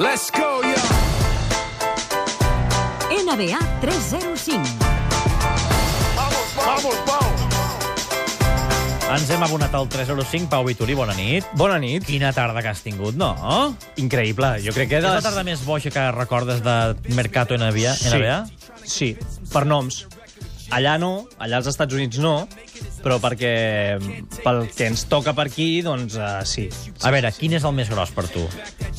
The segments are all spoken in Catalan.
Let's go, yo! NBA 305. Vamos, vamos! Ens hem abonat al 305. Pau Vitorí, bona nit. Bona nit. Quina tarda que has tingut, no? Increïble. Jo crec que És la tarda més boja que recordes de Mercato NBA? NBA? Sí, per noms. Allà no, allà als Estats Units no, però perquè pel que ens toca per aquí, doncs uh, sí. A veure, quin és el més gros per tu?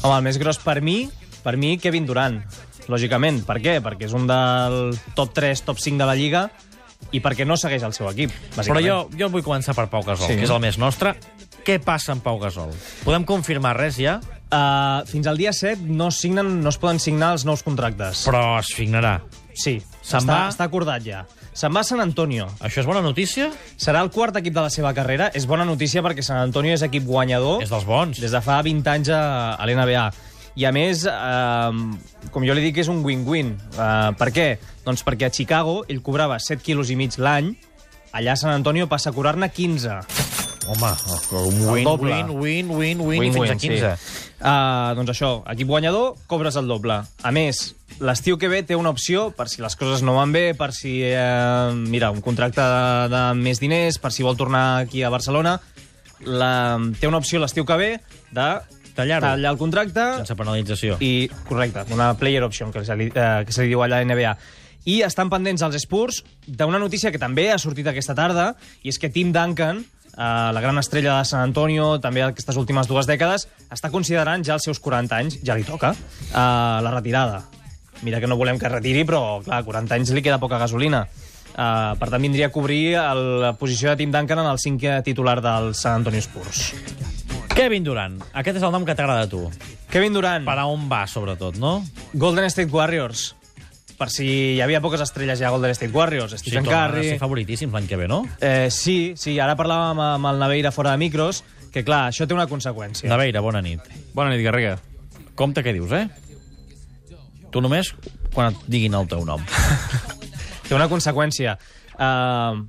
Home, el més gros per mi, per mi, Kevin Durant, lògicament. Per què? Perquè és un del top 3, top 5 de la Lliga i perquè no segueix el seu equip, Però bàsicament. jo, jo vull començar per Pau Gasol, Sí. que és el més nostre. Què passa amb Pau Gasol? Podem confirmar res ja? Uh, fins al dia 7 no, signen, no es poden signar els nous contractes. Però es signarà. Sí, Se'n està, va? està acordat ja. Se'n va a San Antonio. Això és bona notícia? Serà el quart equip de la seva carrera. És bona notícia perquè San Antonio és equip guanyador És dels bons. des de fa 20 anys a, a l'NBA. I a més, eh, com jo li dic, és un win-win. Eh, per què? Doncs perquè a Chicago ell cobrava 7 quilos i mig l'any, allà a San Antonio passa a cobrar-ne 15. Home, un win, doble. win, win, win, win, i fins a 15. Sí. Uh, doncs això, equip guanyador, cobres el doble. A més, l'estiu que ve té una opció per si les coses no van bé, per si, eh, mira, un contracte de, de més diners, per si vol tornar aquí a Barcelona. La, té una opció l'estiu que ve de Tallar-ho. tallar el contracte Sense penalització. i, correcte, una player option, que se li, eh, que se li diu allà a NBA. I estan pendents els Spurs d'una notícia que també ha sortit aquesta tarda, i és que Tim Duncan, eh, la gran estrella de San Antonio, també aquestes últimes dues dècades, està considerant ja els seus 40 anys, ja li toca, eh, la retirada. Mira que no volem que retiri, però, clar, 40 anys li queda poca gasolina. Uh, per tant, vindria a cobrir el- la posició de Tim Duncan en el cinquè titular del San Antonio Spurs. Kevin Durant. Aquest és el nom que t'agrada a tu. Kevin Durant. Per a on va, sobretot, no? Golden State Warriors. Per si hi havia poques estrelles ja a Golden State Warriors. Stephen tornaran a Curry... ser favoritíssims l'any que ve, no? Eh, sí, sí, ara parlàvem amb, amb el Naveira fora de micros, que clar, això té una conseqüència. Naveira, bona nit. Bona nit, Garriga. Compte què dius, eh? Tu només quan et diguin el teu nom. Té una conseqüència. Uh,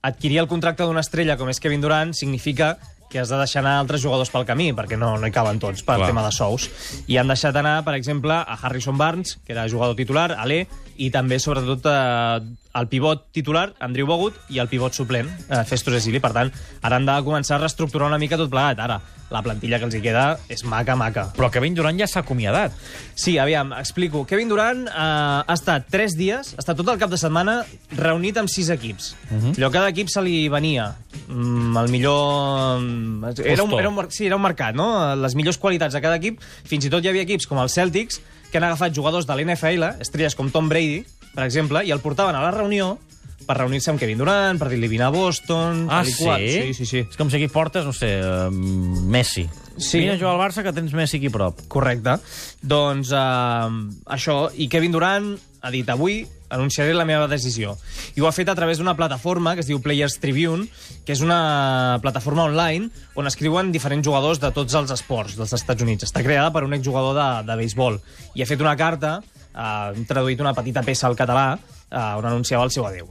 adquirir el contracte d'una estrella com és Kevin Durant significa que has de deixar anar altres jugadors pel camí, perquè no, no hi caben tots per Clar. tema de sous. I han deixat anar, per exemple, a Harrison Barnes, que era jugador titular, a l'E, i també, sobretot, eh, el pivot titular, Andrew Bogut, i el pivot suplent, eh, Festus Ezili. Per tant, ara han de començar a reestructurar una mica tot plegat. Ara, la plantilla que els hi queda és maca, maca. Però Kevin Durant ja s'ha acomiadat. Sí, aviam, explico. Kevin Durant eh, ha estat tres dies, ha estat tot el cap de setmana reunit amb sis equips. Uh -huh. Allò cada equip se li venia. Mm, el millor... mm, Era un, era un, sí, era un mercat, no? Les millors qualitats de cada equip. Fins i tot hi havia equips com els Celtics que han agafat jugadors de l'NFL, estrelles com Tom Brady, per exemple, i el portaven a la reunió per reunir-se amb Kevin Durant, per dir-li vine a Boston... Ah, tal i sí? qual. Sí, sí, sí. És com si aquí portes, no sé, uh, Messi. Sí. Vine a jugar al Barça que tens Messi aquí a prop. Correcte. Doncs eh, això, i Kevin Durant ha dit avui anunciaré la meva decisió. I ho ha fet a través d'una plataforma que es diu Players Tribune, que és una plataforma online on escriuen diferents jugadors de tots els esports dels Estats Units. Està creada per un exjugador de, de béisbol. I ha fet una carta, eh, traduït una petita peça al català, eh, on anunciava el seu adeu.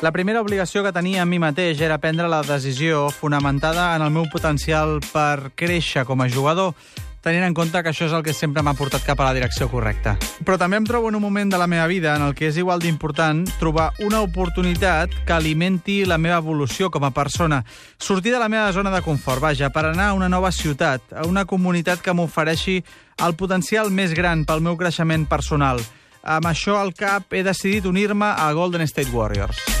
La primera obligació que tenia amb mi mateix era prendre la decisió fonamentada en el meu potencial per créixer com a jugador, tenint en compte que això és el que sempre m'ha portat cap a la direcció correcta. Però també em trobo en un moment de la meva vida en el que és igual d'important trobar una oportunitat que alimenti la meva evolució com a persona. Sortir de la meva zona de confort, vaja, per anar a una nova ciutat, a una comunitat que m'ofereixi el potencial més gran pel meu creixement personal. Amb això al cap he decidit unir-me a Golden State Warriors.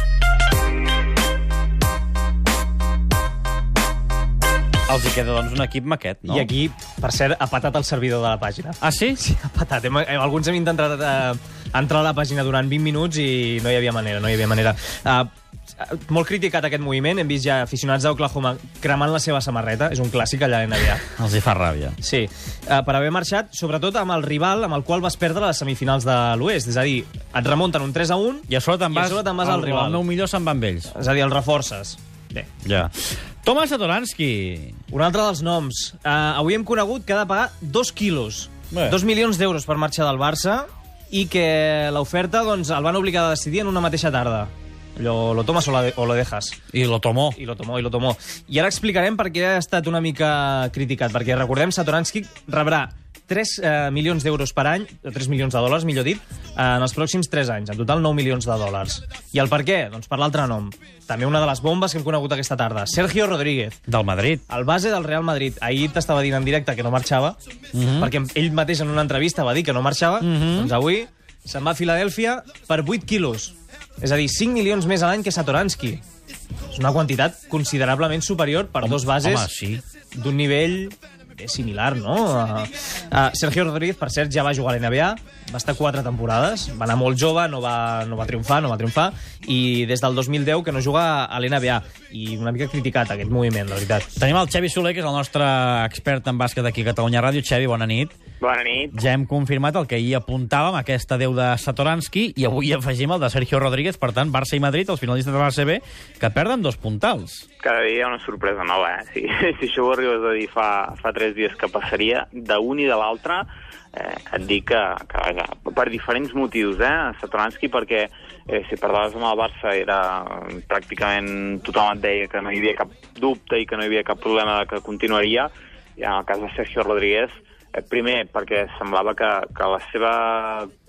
Els hi queda, doncs, un equip maquet, no? I aquí, per cert, ha patat el servidor de la pàgina. Ah, sí? Sí, ha patat. Hem, hem, alguns hem intentat eh, entrar a la pàgina durant 20 minuts i no hi havia manera, no hi havia manera. Uh, molt criticat aquest moviment, hem vist ja aficionats d'Oklahoma cremant la seva samarreta, és un clàssic allà a NBA. Els hi fa ràbia. Sí, uh, per haver marxat, sobretot amb el rival amb el qual vas perdre les semifinals de l'Oest, és a dir, et remunten un 3 a 1 I a sobre te'n vas, te'n vas al el, rival. el meu millor se'n va amb ells. és a dir, els reforces. Bé, Ja. Tomàs Satoransky. Un altre dels noms. Uh, avui hem conegut que ha de pagar dos quilos, Bé. dos milions d'euros per marxar del Barça i que l'oferta doncs, el van obligar a decidir en una mateixa tarda. Lo, lo tomas o, la, o lo dejas. I lo tomó. I lo tomó, i lo tomó. I ara explicarem per què ha estat una mica criticat, perquè recordem, Satoransky rebrà 3 eh, milions d'euros per any, o 3 milions de dòlars, millor dit, eh, en els pròxims 3 anys. En total, 9 milions de dòlars. I el per què? Doncs per l'altre nom. També una de les bombes que hem conegut aquesta tarda. Sergio Rodríguez, Del Madrid. el base del Real Madrid. Ahir t'estava dient en directe que no marxava, perquè ell mateix en una entrevista va dir que no marxava. Doncs avui se'n va a Filadèlfia per 8 quilos. És a dir, 5 milions més a l'any que Satoransky. És una quantitat considerablement superior per dos bases Home, sí. d'un nivell bé similar, no? Uh, uh, Sergio Rodríguez, per cert, ja va jugar a l'NBA, va estar quatre temporades, va anar molt jove, no va, no va triomfar, no va triomfar, i des del 2010 que no juga a l'NBA, i una mica criticat aquest moviment, la veritat. Tenim el Xevi Soler, que és el nostre expert en bàsquet aquí a Catalunya Ràdio. Xevi, bona nit. Bona nit. Ja hem confirmat el que ahir apuntàvem, aquesta deu de Satoransky, i avui afegim el de Sergio Rodríguez. Per tant, Barça i Madrid, els finalistes de l'ACB, que perden dos puntals. Cada dia hi ha una sorpresa nova, eh? Si, si això ho arribes a dir fa, fa tres dies que passaria, d'un i de l'altre, eh, et dic que, que vaja, per diferents motius, eh? Satoransky, perquè eh, si parlaves amb el Barça era pràcticament tothom et deia que no hi havia cap dubte i que no hi havia cap problema de que continuaria, i en el cas de Sergio Rodríguez, primer, perquè semblava que, que la seva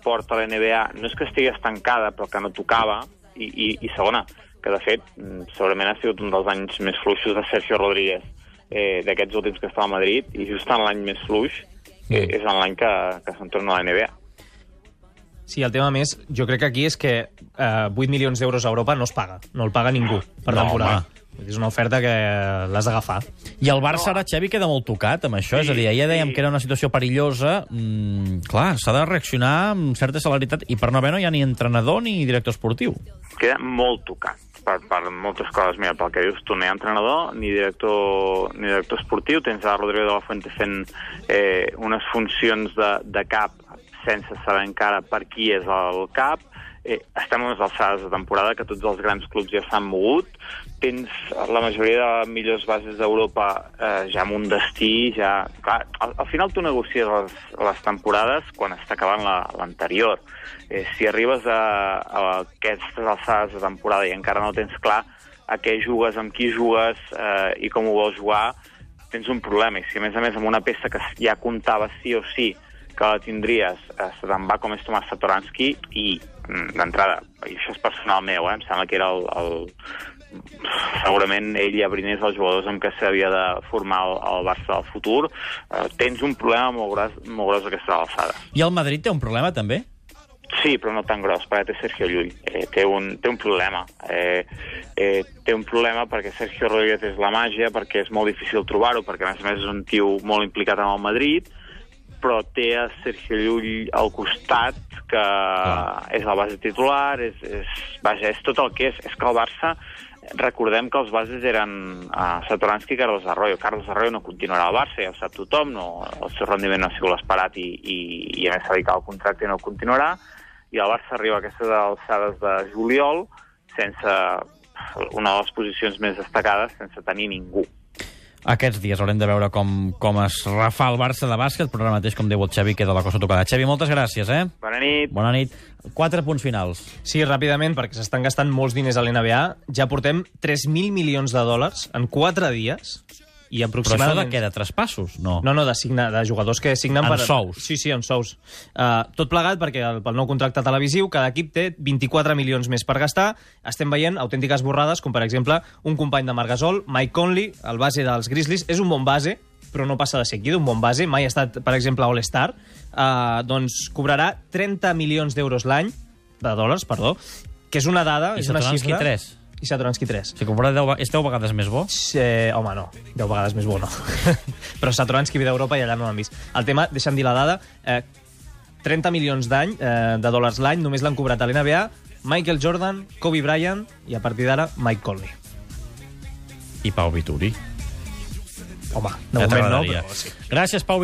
porta a l'NBA no és que estigués tancada, però que no tocava, i, i, i segona, que de fet mm, segurament ha sigut un dels anys més fluixos de Sergio Rodríguez eh, d'aquests últims que estava a Madrid, i just en l'any més fluix eh, és en l'any que, que se'n torna a la NBA. Sí, el tema més, jo crec que aquí és que eh, 8 milions d'euros a Europa no es paga, no el paga ningú per No, temporada. Dir, És una oferta que l'has d'agafar. I el Barça ara, Xevi, queda molt tocat amb això. és a dir, ahir ja dèiem sí. que era una situació perillosa. Mm, clar, s'ha de reaccionar amb certa celeritat. I per no haver no hi ha ni entrenador ni director esportiu. Queda molt tocat per, per moltes coses. Mira, pel que dius tu, no hi ha entrenador ni director, ni director esportiu. Tens a Rodrigo de la Fuente fent eh, unes funcions de, de cap sense saber encara per qui és el cap. Eh, estem a unes alçades de temporada que tots els grans clubs ja s'han mogut. Tens la majoria de millors bases d'Europa eh, ja amb un destí, ja... Clar, al, al final tu negocies les, les temporades quan està acabant la- l'anterior. Eh, si arribes a, a aquestes alçades de temporada i encara no tens clar a què jugues, amb qui jugues eh, i com ho vols jugar, tens un problema. I si a més a més amb una peça que ja comptava sí o sí que la tindries, eh, se te'n va com és Tomàs Satoransky i mm, d'entrada, i això és personal meu, eh, em sembla que era el, el, segurament ell ja brinés els jugadors amb què s'havia de formar el, el Barça del futur, eh, tens un problema molt gros, molt gros d'aquestes alçades. I el Madrid té un problema, també? Sí, però no tan gros, perquè té Sergio Llull. Eh, té, un, té un problema. Eh, eh, té un problema perquè Sergio Rodríguez és la màgia, perquè és molt difícil trobar-ho, perquè a més a més és un tio molt implicat en el Madrid, però té a Sergio Llull al costat, que Clar. és la base titular, és, és, vaja, és tot el que és. És que el Barça, recordem que els bases eren uh, Satoransky i Carlos Arroyo. Carlos Arroyo no continuarà al Barça, ja ho sap tothom, no, el seu rendiment no ha sigut l'esperat i, i, i a més s'ha dit que el contracte no continuarà, i el Barça arriba a aquestes alçades de juliol sense una de les posicions més destacades, sense tenir ningú. Aquests dies haurem de veure com, com es refà el Barça de bàsquet, però ara mateix, com diu el Xavi, queda la cosa tocada. Xavi, moltes gràcies, eh? Bona nit. Bona nit. Quatre punts finals. Sí, ràpidament, perquè s'estan gastant molts diners a l'NBA. Ja portem 3.000 milions de dòlars en 4 dies i Però això de aproximadament... què? De traspassos? No. No, no, de, signa, de jugadors que signen... En per... sous. Sí, sí, en sous. Uh, tot plegat perquè el, pel nou contracte televisiu cada equip té 24 milions més per gastar. Estem veient autèntiques borrades, com per exemple un company de Margasol, Mike Conley, el base dels Grizzlies. És un bon base, però no passa de ser aquí, d'un bon base. Mai ha estat, per exemple, All-Star. Uh, doncs cobrarà 30 milions d'euros l'any, de dòlars, perdó, que és una dada, I és una xifra... 3. I Satoransky 3. Si comprarà 10, ve- és 10 vegades més bo? Eh, home, no. 10 vegades més bo, no. Però Satoransky ve d'Europa i allà no l'han vist. El tema, deixa'm dir la dada, eh, 30 milions d'any, eh, de dòlars l'any, només l'han cobrat a l'NBA, Michael Jordan, Kobe Bryant i, a partir d'ara, Mike Conley. I Pau Vituri. Home, de moment no, però sí. Gràcies, Pau